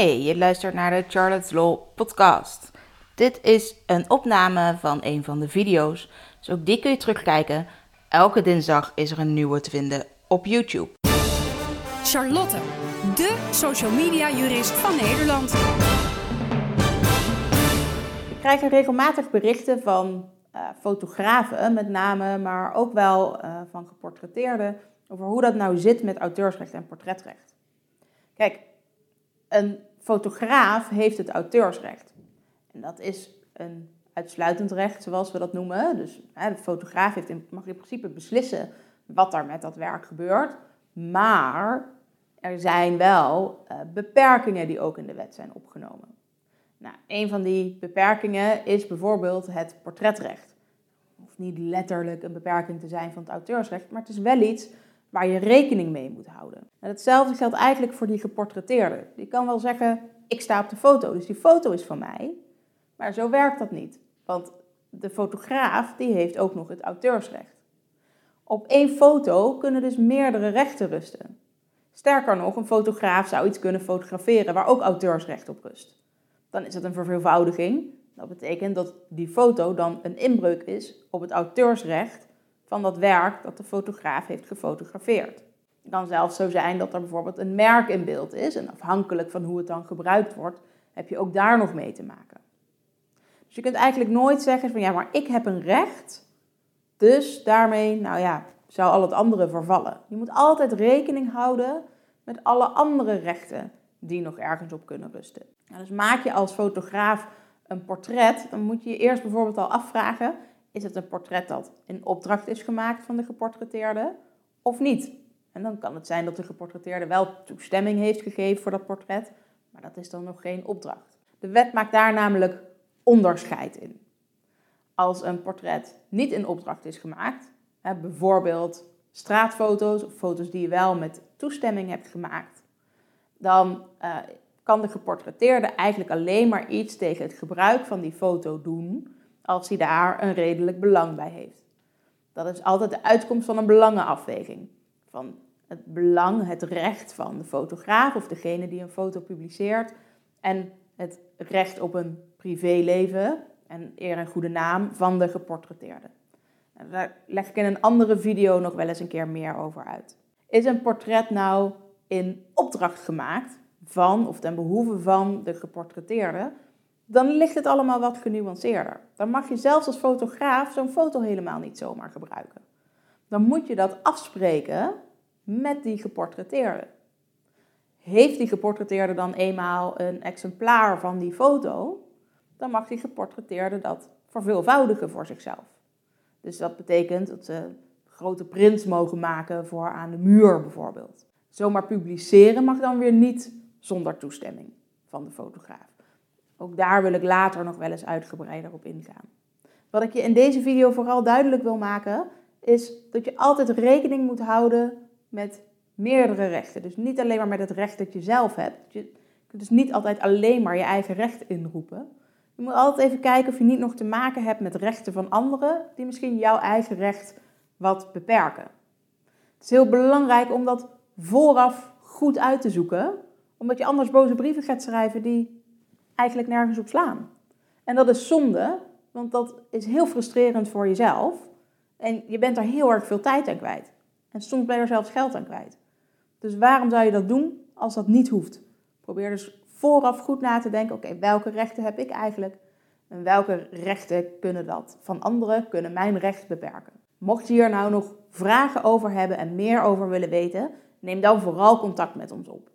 Hey, je luistert naar de Charlotte's Law podcast. Dit is een opname van een van de video's, dus ook die kun je terugkijken. Elke dinsdag is er een nieuwe te vinden op YouTube. Charlotte, de social media jurist van Nederland. Ik krijg regelmatig berichten van uh, fotografen, met name, maar ook wel uh, van geportretteerden, over hoe dat nou zit met auteursrecht en portretrecht. Kijk, een fotograaf heeft het auteursrecht. En dat is een uitsluitend recht, zoals we dat noemen. Dus hè, de fotograaf heeft in, mag in principe beslissen wat er met dat werk gebeurt. Maar er zijn wel uh, beperkingen die ook in de wet zijn opgenomen. Nou, een van die beperkingen is bijvoorbeeld het portretrecht. Het hoeft niet letterlijk een beperking te zijn van het auteursrecht, maar het is wel iets waar je rekening mee moet houden. En hetzelfde geldt eigenlijk voor die geportretteerde. Die kan wel zeggen, ik sta op de foto, dus die foto is van mij. Maar zo werkt dat niet. Want de fotograaf die heeft ook nog het auteursrecht. Op één foto kunnen dus meerdere rechten rusten. Sterker nog, een fotograaf zou iets kunnen fotograferen waar ook auteursrecht op rust. Dan is het een verveelvoudiging. Dat betekent dat die foto dan een inbreuk is op het auteursrecht van dat werk dat de fotograaf heeft gefotografeerd. Het kan zelfs zo zijn dat er bijvoorbeeld een merk in beeld is en afhankelijk van hoe het dan gebruikt wordt, heb je ook daar nog mee te maken. Dus je kunt eigenlijk nooit zeggen van ja, maar ik heb een recht, dus daarmee, nou ja, zou al het andere vervallen. Je moet altijd rekening houden met alle andere rechten die nog ergens op kunnen rusten. Nou, dus maak je als fotograaf een portret, dan moet je je eerst bijvoorbeeld al afvragen: is het een portret dat in opdracht is gemaakt van de geportretteerde of niet? En dan kan het zijn dat de geportretteerde wel toestemming heeft gegeven voor dat portret, maar dat is dan nog geen opdracht. De wet maakt daar namelijk onderscheid in. Als een portret niet in opdracht is gemaakt, bijvoorbeeld straatfoto's of foto's die je wel met toestemming hebt gemaakt, dan uh, kan de geportretteerde eigenlijk alleen maar iets tegen het gebruik van die foto doen als hij daar een redelijk belang bij heeft. Dat is altijd de uitkomst van een belangenafweging. Van het belang, het recht van de fotograaf of degene die een foto publiceert en het recht op een privéleven en eer en goede naam van de geportretteerde. Daar leg ik in een andere video nog wel eens een keer meer over uit. Is een portret nou in opdracht gemaakt van of ten behoeve van de geportretteerde? Dan ligt het allemaal wat genuanceerder. Dan mag je zelfs als fotograaf zo'n foto helemaal niet zomaar gebruiken. Dan moet je dat afspreken met die geportretteerde. Heeft die geportretteerde dan eenmaal een exemplaar van die foto, dan mag die geportretteerde dat verveelvoudigen voor zichzelf. Dus dat betekent dat ze grote prints mogen maken voor aan de muur bijvoorbeeld. Zomaar publiceren mag dan weer niet zonder toestemming van de fotograaf. Ook daar wil ik later nog wel eens uitgebreider op ingaan. Wat ik je in deze video vooral duidelijk wil maken, is dat je altijd rekening moet houden met meerdere rechten. Dus niet alleen maar met het recht dat je zelf hebt. Je kunt dus niet altijd alleen maar je eigen recht inroepen. Je moet altijd even kijken of je niet nog te maken hebt met rechten van anderen die misschien jouw eigen recht wat beperken. Het is heel belangrijk om dat vooraf goed uit te zoeken, omdat je anders boze brieven gaat schrijven die eigenlijk nergens op slaan. En dat is zonde, want dat is heel frustrerend voor jezelf. En je bent er heel erg veel tijd aan kwijt. En soms ben je er zelfs geld aan kwijt. Dus waarom zou je dat doen als dat niet hoeft? Probeer dus vooraf goed na te denken: oké, welke rechten heb ik eigenlijk? En welke rechten kunnen dat van anderen, kunnen mijn recht beperken? Mocht je hier nou nog vragen over hebben en meer over willen weten, neem dan vooral contact met ons op.